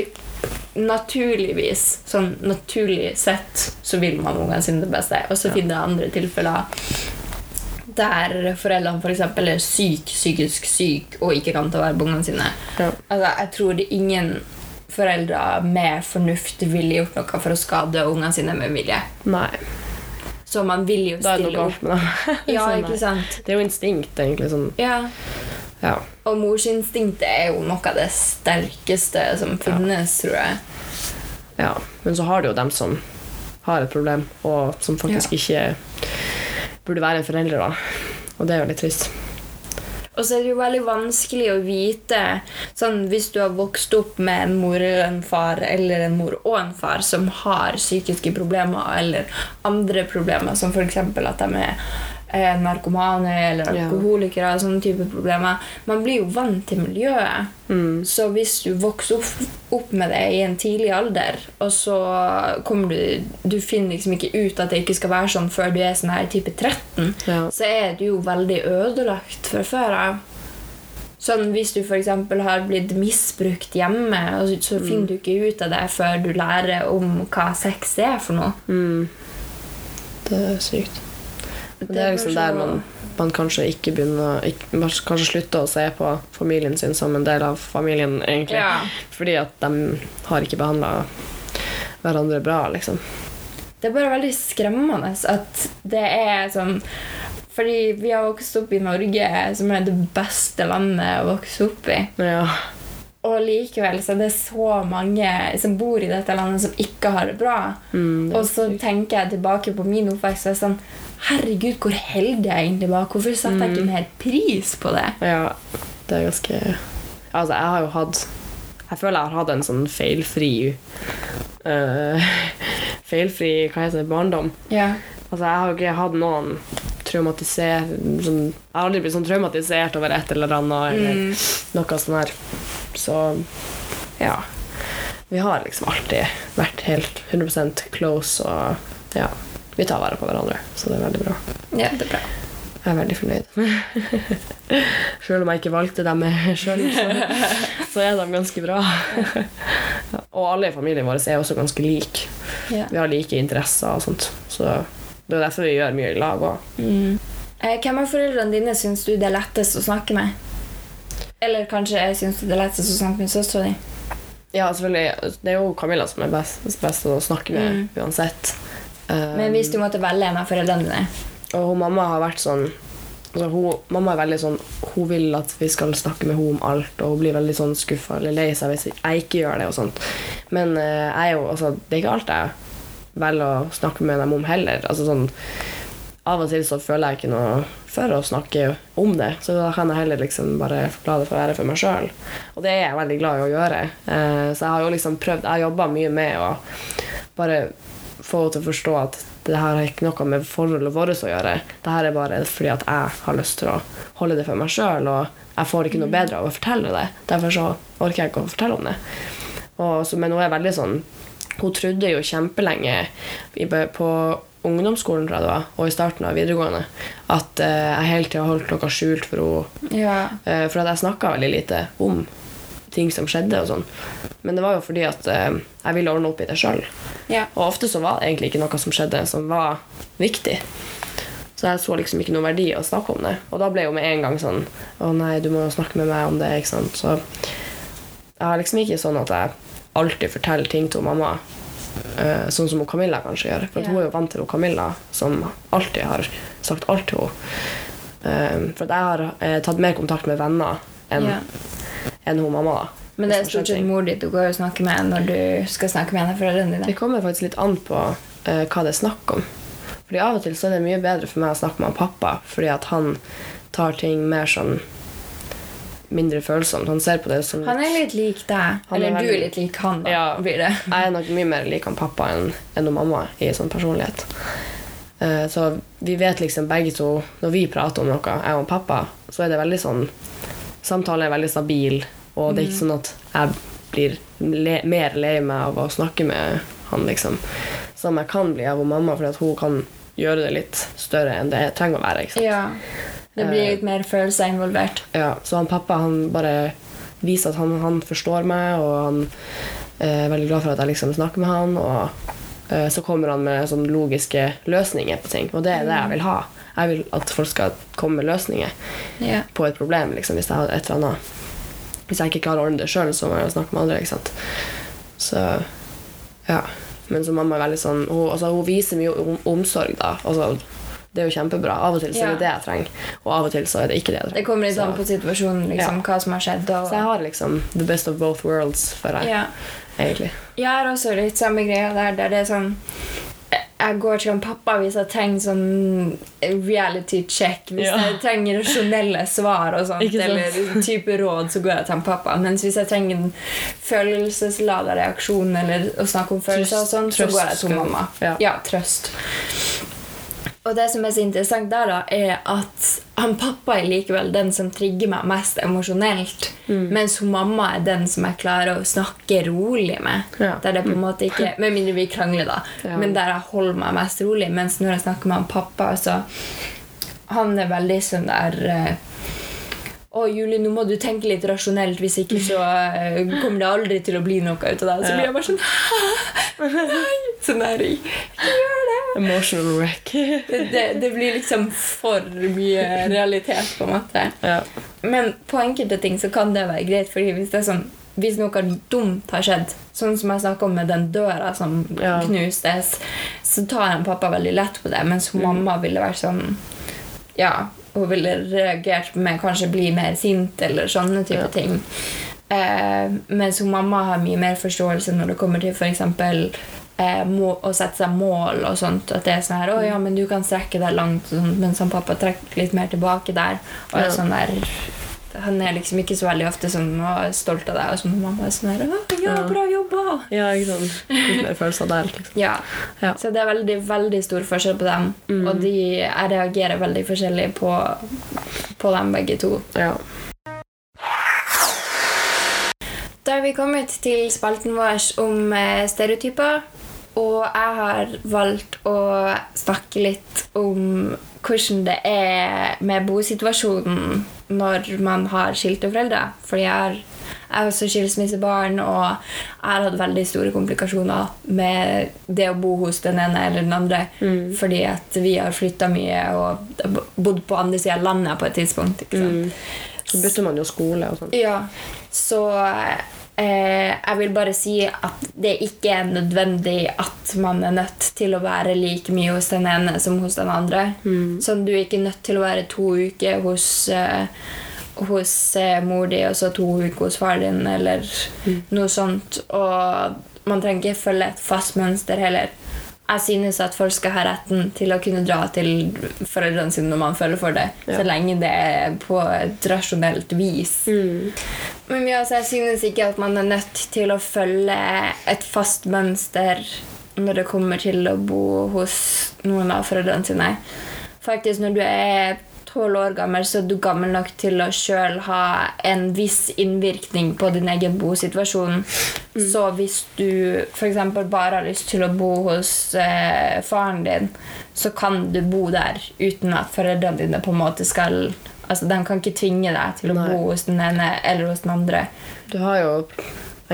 [SPEAKER 1] naturligvis, sånn naturlig sett, så vil man ungene sine det beste. Og så finner jeg andre tilfeller der foreldrene for eksempel er syk, psykisk syk og ikke kan ta vare på ungene sine.
[SPEAKER 2] Ja.
[SPEAKER 1] Altså, jeg tror det ingen foreldre med fornuft ville gjort noe for å skade ungene sine med vilje.
[SPEAKER 2] Nei.
[SPEAKER 1] Så man vil jo
[SPEAKER 2] Da er det noe
[SPEAKER 1] stille
[SPEAKER 2] galt med det.
[SPEAKER 1] Ja,
[SPEAKER 2] Sånn,
[SPEAKER 1] ikke sant?
[SPEAKER 2] Det er jo instinkt, egentlig. Sånn,
[SPEAKER 1] Ja.
[SPEAKER 2] ja.
[SPEAKER 1] Og morsinstinktet er jo noe av det sterkeste som finnes, tror jeg.
[SPEAKER 2] ja. Men så har du jo dem som har et problem, og som faktisk ikke burde være en forelder, da. Og det er litt trist.
[SPEAKER 1] Og så er det jo veldig vanskelig å vite sånn, Hvis du har vokst opp med en mor eller en far eller en mor og en far som har psykiske problemer eller andre problemer, som f.eks. at de er narkomane eller alkoholikere og sånne type problemer Man blir jo vant til miljøet. Så hvis du vokser opp, med det i en tidlig alder, og så kommer du Du finner liksom ikke ut at det ikke skal være sånn før du er sånn her type 13,
[SPEAKER 2] Ja.
[SPEAKER 1] så er du jo veldig ødelagt fra før av. Sånn Hvis du f.eks. har blitt misbrukt hjemme, så- så finner du ikke ut av det før du lærer om hva sex er for noe.
[SPEAKER 2] Mm. Det er sykt. Det er liksom der man, man kanskje ikke begynner ikke, Kanskje slutter å se på familien sin som en del av familien, egentlig.
[SPEAKER 1] Ja.
[SPEAKER 2] Fordi at de har ikke behandla hverandre bra, liksom.
[SPEAKER 1] Det er bare veldig skremmende at det er sånn Fordi vi har vokst opp i Norge, som er det beste landet å vokse opp i.
[SPEAKER 2] Ja.
[SPEAKER 1] Og likevel så er det så mange som bor i dette landet, som ikke har det bra.
[SPEAKER 2] Mm, det
[SPEAKER 1] Og så tenker jeg tilbake på min oppvekst og sånn Herregud, hvor heldig jeg egentlig var. Hvorfor satte jeg ikke mer pris på det?
[SPEAKER 2] Ja, det er ganske Altså, jeg har jo hatt Jeg føler jeg har hatt en sånn feilfri uh, Feilfri hva heter det, barndom.
[SPEAKER 1] Ja.
[SPEAKER 2] Altså, jeg har jo ikke hatt noen traumatisert Sånn, jeg har aldri blitt sånn traumatisert over et eller annet, eller noe sånt her. Så ja. Vi har liksom alltid vært helt 100% close, og ja. Vi tar vare på hverandre, så det er veldig bra.
[SPEAKER 1] ja, det er bra.
[SPEAKER 2] Jeg er veldig fornøyd. Selv om jeg ikke valgte dem sjøl, så, så er de ganske bra. Og alle i familien vår er også ganske like. Vi har like interesser og sånt. Så det er derfor vi gjør mye i lag òg.
[SPEAKER 1] Mm. Eh, hvem av foreldrene dine syns du det er lettest å snakke med? Eller kanskje syns du det er lettest å snakke med søstera di?
[SPEAKER 2] Ja, selvfølgelig. Det er jo Camilla som er best, best å snakke med
[SPEAKER 1] Mm.
[SPEAKER 2] uansett. Um,
[SPEAKER 1] Men hvis du måtte velge en av foreldrene dine
[SPEAKER 2] Og hun, mamma har vært sånn altså hun, Mamma er veldig sånn Hun vil at vi skal snakke med henne om alt, og hun blir veldig sånn skuffa eller lei seg hvis jeg ikke gjør det. og sånt. Men uh, jeg jo, altså, det er ikke alt jeg velger å snakke med dem om heller. Altså, sånn, av og til så føler jeg ikke noe for å snakke om det, så da kan jeg heller liksom bare la det få være for meg sjøl. Og det er jeg veldig glad i å gjøre. Eh, så jeg har jo liksom prøvd Jeg har jobba mye med å bare få henne til å forstå at det her har ikke noe med forholdet vårt å gjøre. Det her er bare fordi at jeg har lyst til å holde det for meg sjøl, og jeg får ikke noe bedre av å fortelle det. Derfor så orker jeg ikke å fortelle om det. Og men hun er veldig sånn Hun trodde jo kjempelenge på ungdomsskolen tror jeg det var, og i starten av videregående at eh, jeg hele tida holdt noe skjult for henne.
[SPEAKER 1] Ja.
[SPEAKER 2] Eh, for at jeg snakka veldig lite om ting som skjedde. og sånn. Men det var jo fordi at eh, jeg ville ordne opp i det sjøl.
[SPEAKER 1] ja.
[SPEAKER 2] Og ofte så var det egentlig ikke noe som skjedde som var viktig. Så jeg så liksom ikke noen verdi å snakke om det. Og da ble jo med en gang sånn Å nei, du må jo snakke med meg om det. ikke sant? Så jeg har liksom ikke sånn at jeg alltid forteller ting til mamma. Uh, sånn som hun Camilla kanskje gjør. For
[SPEAKER 1] Ja.
[SPEAKER 2] hun er jo vant til hun Camilla, som alltid har sagt alt til henne. Uh, for at jeg har uh, tatt mer kontakt med venner enn
[SPEAKER 1] Ja.
[SPEAKER 2] Enn hun mamma. da.
[SPEAKER 1] Men det er stort sett mor di du går og snakker med når du skal snakke med henne foreldrene
[SPEAKER 2] Det kommer faktisk litt an på uh, hva det er snakk om. Fordi Av og til så er det mye bedre for meg å snakke med han pappa, fordi at han tar ting mer sånn mindre følsomt. Han ser på det som
[SPEAKER 1] Han er litt lik deg.
[SPEAKER 2] Eller er
[SPEAKER 1] Eller du er litt lik han, da.
[SPEAKER 2] Ja.
[SPEAKER 1] Blir det.
[SPEAKER 2] Jeg er nok mye mer lik han pappa enn enn mamma i sånn personlighet. Uh, så vi vet liksom begge to Når vi prater om noe, jeg og pappa, så er det veldig sånn Samtalen er veldig stabil, og det er ikke sånn at jeg blir le mer lei meg av å snakke med han, liksom. Som jeg kan bli av mamma, fordi at hun kan gjøre det litt større enn det jeg trenger å være.
[SPEAKER 1] Ja. Det blir
[SPEAKER 2] Eh.
[SPEAKER 1] litt mer følelser involvert.
[SPEAKER 2] Ja, så han pappa han bare viser at han, han forstår meg, og han er veldig glad for at jeg liksom snakker med han. Og eh, så kommer han med sånne logiske løsninger på ting, og det er det jeg vil ha. Jeg vil at folk skal komme med løsninger
[SPEAKER 1] Ja.
[SPEAKER 2] på et problem, liksom, hvis jeg har et eller annet. Hvis jeg ikke klarer å ordne det sjøl, så må jeg snakke med andre. ikke sant? Så ja. Men så mamma er veldig sånn Hun, altså, hun viser mye om, omsorg, da. Altså, det er jo kjempebra. Av og til så er det det jeg trenger, og av og til så er det ikke det jeg trenger.
[SPEAKER 1] Det kommer litt an på situasjonen, liksom, hva som har skjedd. Og,
[SPEAKER 2] Så jeg har liksom the best of both worlds, føler jeg.
[SPEAKER 1] ja.
[SPEAKER 2] Egentlig.
[SPEAKER 1] Jeg har også litt samme greia der, der det er sånn jeg går til en pappa hvis jeg trenger sånn reality check. Hvis
[SPEAKER 2] Ja.
[SPEAKER 1] jeg trenger rasjonelle svar og sånt, eller type råd, så går jeg til en pappa. Mens hvis jeg trenger en følelsesladet reaksjon eller å snakke om følelser, og sånn, så går jeg til mamma.
[SPEAKER 2] ja.
[SPEAKER 1] ja, trøst. Og det som er så interessant der, da, er at han pappa er likevel den som trigger meg mest emosjonelt.
[SPEAKER 2] Mm.
[SPEAKER 1] Mens hun mamma er den som jeg klarer å snakke rolig med.
[SPEAKER 2] Ja.
[SPEAKER 1] Der det på en måte ikke Med mindre vi krangler, da.
[SPEAKER 2] Ja.
[SPEAKER 1] Men der jeg holder meg mest rolig. Mens når jeg snakker med han pappa, så Han er veldig sånn der eh, å, Julie, nå må du tenke litt rasjonelt, hvis ikke så eh, kommer det aldri til å bli noe ut av det. Så blir jeg bare sånn Nei! Sånn der, ikke gjør det!
[SPEAKER 2] Emotional wreck.
[SPEAKER 1] Det, det! det blir liksom for mye realitet, på en måte.
[SPEAKER 2] ja.
[SPEAKER 1] Men på enkelte ting så kan det være greit, fordi hvis det er sånn hvis noe dumt har skjedd, sånn som jeg snakka om med den døra som
[SPEAKER 2] Ja.
[SPEAKER 1] knustes, så tar en pappa veldig lett på det, mens mm. mamma ville vært sånn Ja, hun ville reagert med kanskje bli mer sint eller sånne type
[SPEAKER 2] Ja.
[SPEAKER 1] ting. Eh, mens hun mamma har mye mer forståelse når det kommer til f.eks. Eh, må, å sette seg mål og sånt. At det er sånn her, å ja, men du kan strekke deg langt, sånt, mens han pappa trekker litt mer tilbake der. Og er sånn der han er liksom ikke så veldig ofte sånn og er stolt av deg. Og så mamma er sånn her, ja, bra jobba!
[SPEAKER 2] ja, ikke sant. Litt mer følelser der, liksom.
[SPEAKER 1] Ja.
[SPEAKER 2] Ja.
[SPEAKER 1] Så det er veldig, veldig stor forskjell på dem.
[SPEAKER 2] Mm.
[SPEAKER 1] Og de, jeg reagerer veldig forskjellig på, på dem begge to.
[SPEAKER 2] Ja.
[SPEAKER 1] Da har vi kommet til spalten vår om eh, stereotyper. Og jeg har valgt å snakke litt om hvordan det er med bosituasjonen når man har skilte foreldre. Fordi jeg har jeg er også skilsmissebarn, og jeg har hatt veldig store komplikasjoner med det å bo hos den ene eller den andre. Fordi at vi har flytta mye og bodd på andre sida av landet på et tidspunkt.
[SPEAKER 2] Mm. Så bytter man jo skole og sånn.
[SPEAKER 1] Ja, så jeg vil bare si at det ikke er nødvendig at man er nødt til å være like mye hos den ene som hos den andre. Sånn, du er ikke nødt til å være to uker hos, eh, hos eh, mor di og så to uker hos far din, eller noe sånt. Og man trenger ikke følge et fast mønster heller. Jeg synes at folk skal ha retten til å kunne dra til foreldrene sine når man føler for det,
[SPEAKER 2] Ja.
[SPEAKER 1] så lenge det er på et rasjonelt vis. Men ja, jeg synes ikke at man er nødt til å følge et fast mønster når det kommer til å bo hos noen av foreldrene sine. Faktisk, når du er tolv år gammel, så er du gammel nok til å sjøl ha en viss innvirkning på din egen bosituasjon. Så hvis du f.eks. bare har lyst til å bo hos eh, faren din, så kan du bo der uten at foreldrene dine på en måte skal Altså, De kan ikke tvinge deg til å
[SPEAKER 2] Nei.
[SPEAKER 1] bo hos den ene eller hos den andre.
[SPEAKER 2] Du har jo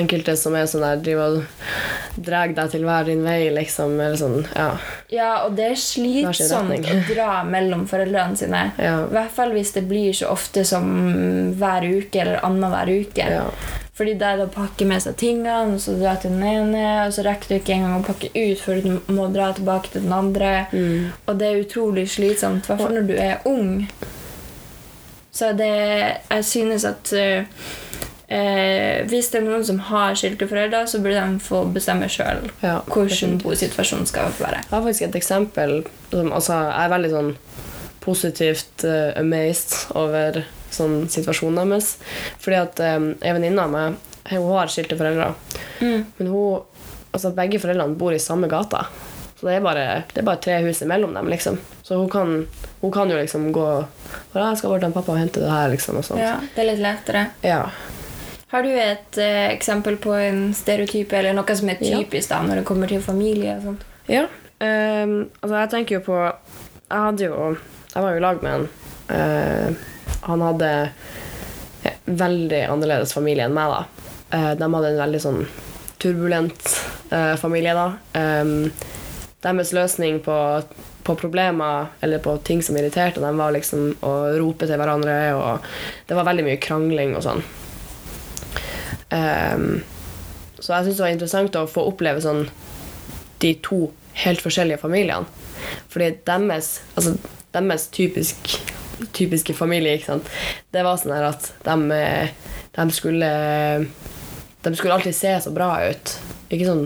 [SPEAKER 2] enkelte som er sånn der driver og drar deg til hver din vei, liksom. Eller sånn, ja.
[SPEAKER 1] Ja, og det er slitsomt å dra mellom foreldrene sine.
[SPEAKER 2] Ja.
[SPEAKER 1] I hvert fall hvis det blir så ofte som hver uke eller annenhver uke.
[SPEAKER 2] ja.
[SPEAKER 1] Fordi det er å pakke med seg tingene, og så dra til den ene, og så rekker du ikke engang å pakke ut før du må dra tilbake til den andre.
[SPEAKER 2] Mm.
[SPEAKER 1] Og det er utrolig slitsomt, i hvert fall når du er ung. Så det Jeg synes at eh, eh, hvis det er noen som har skilte foreldre, så burde de få bestemme sjøl
[SPEAKER 2] ja.
[SPEAKER 1] hvordan bosituasjonen skal være.
[SPEAKER 2] Jeg har faktisk et eksempel som altså, Jeg er veldig sånn positivt uh, amazed over sånn situasjonen deres. Fordi at um, ei venninne av meg hun har skilte foreldre.
[SPEAKER 1] Mm.
[SPEAKER 2] Men hun, altså, begge foreldrene bor i samme gata. Så det er bare, det er bare tre hus imellom dem. liksom. Så hun kan, hun kan jo liksom gå og jeg skal bort til pappa og hente det her. liksom, og sånt.
[SPEAKER 1] Ja, det er litt lettere.
[SPEAKER 2] Ja.
[SPEAKER 1] Har du et eh, eksempel på en stereotype eller noe som er typisk da, når det kommer til familie? og sånt?
[SPEAKER 2] Ja. ehm, altså, jeg tenker jo på Jeg hadde jo Jeg var jo i lag med en. eh, han hadde ja, veldig annerledes familie enn meg, da. Eh, de hadde en veldig sånn turbulent eh, familie, da. Ehm, deres løsning på, på problemer eller på ting som irriterte dem, var liksom å rope til hverandre, og det var veldig mye krangling og sånn. Ehm, så jeg syns det var interessant å få oppleve sånn de to helt forskjellige familiene. Fordi deres, altså, deres typisk, typiske familie, ikke sant? det var sånn her at de, eh, de skulle De skulle alltid se så bra ut. Ikke sånn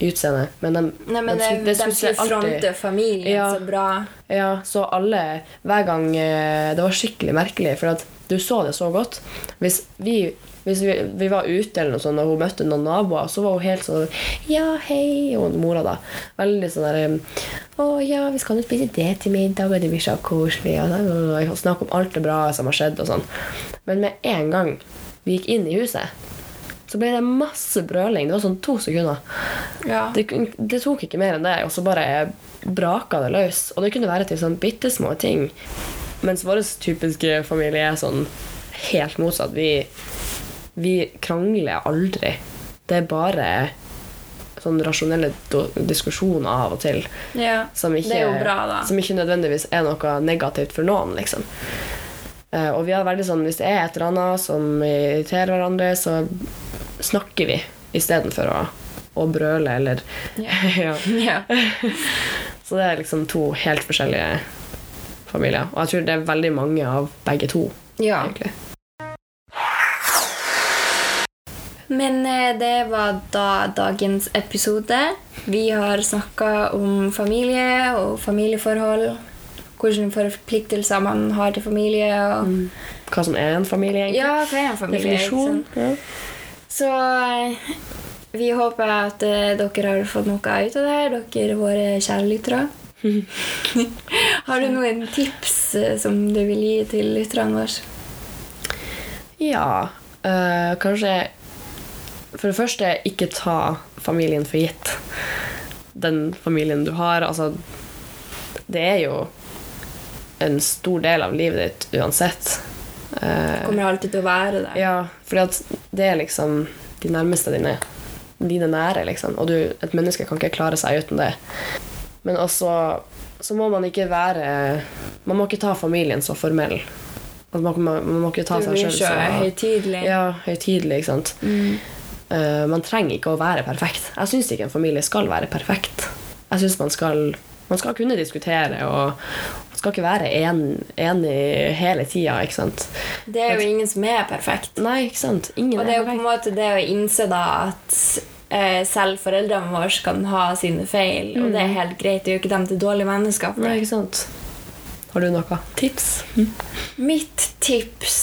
[SPEAKER 2] utseende, men de,
[SPEAKER 1] Nei, men
[SPEAKER 2] de,
[SPEAKER 1] de, de
[SPEAKER 2] skulle
[SPEAKER 1] skulle fronte familien
[SPEAKER 2] Ja.
[SPEAKER 1] så bra.
[SPEAKER 2] Ja, så alle Hver gang eh, Det var skikkelig merkelig, for at du så det så godt. Hvis vi, hvis vi, vi var ute eller noe sånt, og hun møtte noen naboer, så var hun helt sånn Ja, hei, og mora, da. Veldig sånn der Å ja, vi skal nå spise det til middag, og det blir så koselig. Og, og, og snakke om alt det bra som har skjedd, og sånn. Men med en gang vi gikk inn i huset, så ble det masse brøling. Det var sånn to sekunder.
[SPEAKER 1] Ja.
[SPEAKER 2] Det, det tok ikke mer enn det, og så bare braka det løs. Og det kunne være til sånn bitte små ting. Mens vår typiske familie er sånn helt motsatt. Vi, vi krangler aldri. Det er bare sånn rasjonelle diskusjoner av og til.
[SPEAKER 1] ja.
[SPEAKER 2] Som ikke,
[SPEAKER 1] bra,
[SPEAKER 2] som ikke nødvendigvis er noe negativt for noen, liksom. Uh, og vi har veldig sånn, hvis det er et eller annet som irriterer hverandre, så snakker vi istedenfor å, å brøle eller
[SPEAKER 1] Ja.
[SPEAKER 2] ja. Så det er liksom to helt forskjellige familier. Og jeg tror det er veldig mange av begge to.
[SPEAKER 1] ja.
[SPEAKER 2] egentlig.
[SPEAKER 1] Men eh, det var da dagens episode. Vi har snakka om familie og familieforhold. Hvilke forpliktelser man har til familie. Og,
[SPEAKER 2] Hva som er en familie, egentlig.
[SPEAKER 1] Ja, hva er en familie?
[SPEAKER 2] Definisjon. Ja.
[SPEAKER 1] Så eh, vi håper at eh, dere har fått noe ut av det, her, dere våre kjære lyttere. har du noen tips som du vil gi til lytterne våre?
[SPEAKER 2] Ja, øh, kanskje For det første, ikke ta familien for gitt. Den familien du har. Altså, det er jo en stor del av livet ditt uansett. Det
[SPEAKER 1] Kommer alltid til å være det.
[SPEAKER 2] ja, for det er liksom de nærmeste dine. Dine nære, liksom. Og du, et menneske kan ikke klare seg uten det. Men også så må man ikke være Man må ikke ta familien så formell. Altså, man, man, man må ikke ta seg sjøl
[SPEAKER 1] så høytidelig.
[SPEAKER 2] ja, høytidelig, ikke sant.
[SPEAKER 1] Mm.
[SPEAKER 2] Eh, man trenger ikke å være perfekt. Jeg syns ikke en familie skal være perfekt. Jeg syns man man skal kunne diskutere og skal ikke være en, enig hele tida, ikke sant.
[SPEAKER 1] Det er jo ingen som er perfekt.
[SPEAKER 2] Nei, ikke sant. Ingen
[SPEAKER 1] Og det er jo på en måte det å innse da at eh, selv foreldrene våre kan ha sine feil, og det er helt greit. Det gjør ikke dem til dårlige mennesker.
[SPEAKER 2] Nei, ikke sant. Har du noe tips?
[SPEAKER 1] Mitt tips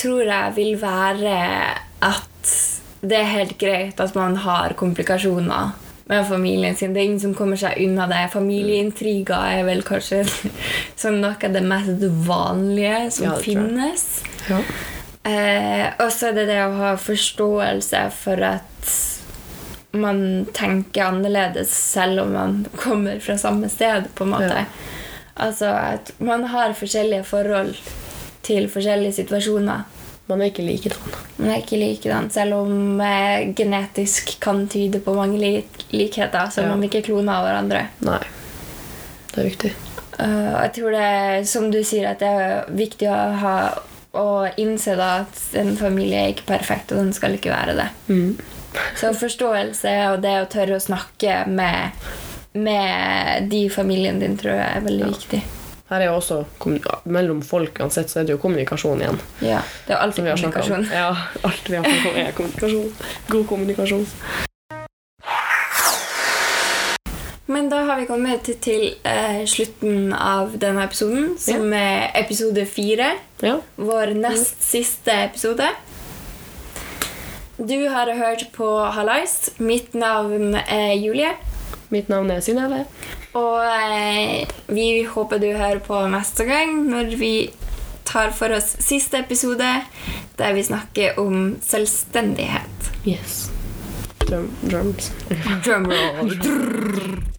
[SPEAKER 1] tror jeg vil være at det er helt greit at man har komplikasjoner med familien sin. Det er ingen som kommer seg unna det. Familieintriger er vel kanskje sånn noe av det mest vanlige som
[SPEAKER 2] Ja,
[SPEAKER 1] finnes.
[SPEAKER 2] Ja.
[SPEAKER 1] Eh, og så er det det å ha forståelse for at man tenker annerledes selv om man kommer fra samme sted, på en måte.
[SPEAKER 2] Ja.
[SPEAKER 1] Altså at man har forskjellige forhold til forskjellige situasjoner.
[SPEAKER 2] Man er ikke likedan.
[SPEAKER 1] Man er ikke likedan, selv om eh, genetisk kan tyde på mange lik likheter, så
[SPEAKER 2] Ja.
[SPEAKER 1] man er ikke kloner av hverandre.
[SPEAKER 2] Nei. Det er viktig.
[SPEAKER 1] Uh, jeg tror det, som du sier, at det er viktig å, ha, å innse da at en familie er ikke perfekt, og den skal ikke være det. Så forståelse og det å tørre å snakke med, med de i familien din tror jeg er veldig viktig.
[SPEAKER 2] Her er jo også Mellom folk uansett så er det jo kommunikasjon igjen.
[SPEAKER 1] Ja, Det er
[SPEAKER 2] jo
[SPEAKER 1] alltid kommunikasjon.
[SPEAKER 2] Ja, alt vi har snakket om er kommunikasjon. God kommunikasjon.
[SPEAKER 1] Men da har vi kommet til, eh, slutten av denne episoden, som er episode fire.
[SPEAKER 2] Ja.
[SPEAKER 1] Vår nest siste episode. Du har hørt på Hallais. Mitt navn er Julie.
[SPEAKER 2] Mitt navn er Synnøve.
[SPEAKER 1] Og eh, vi håper du hører på neste gang når vi tar for oss siste episode, der vi snakker om selvstendighet.
[SPEAKER 2] Yes. Drum, drums.
[SPEAKER 1] Drumroll.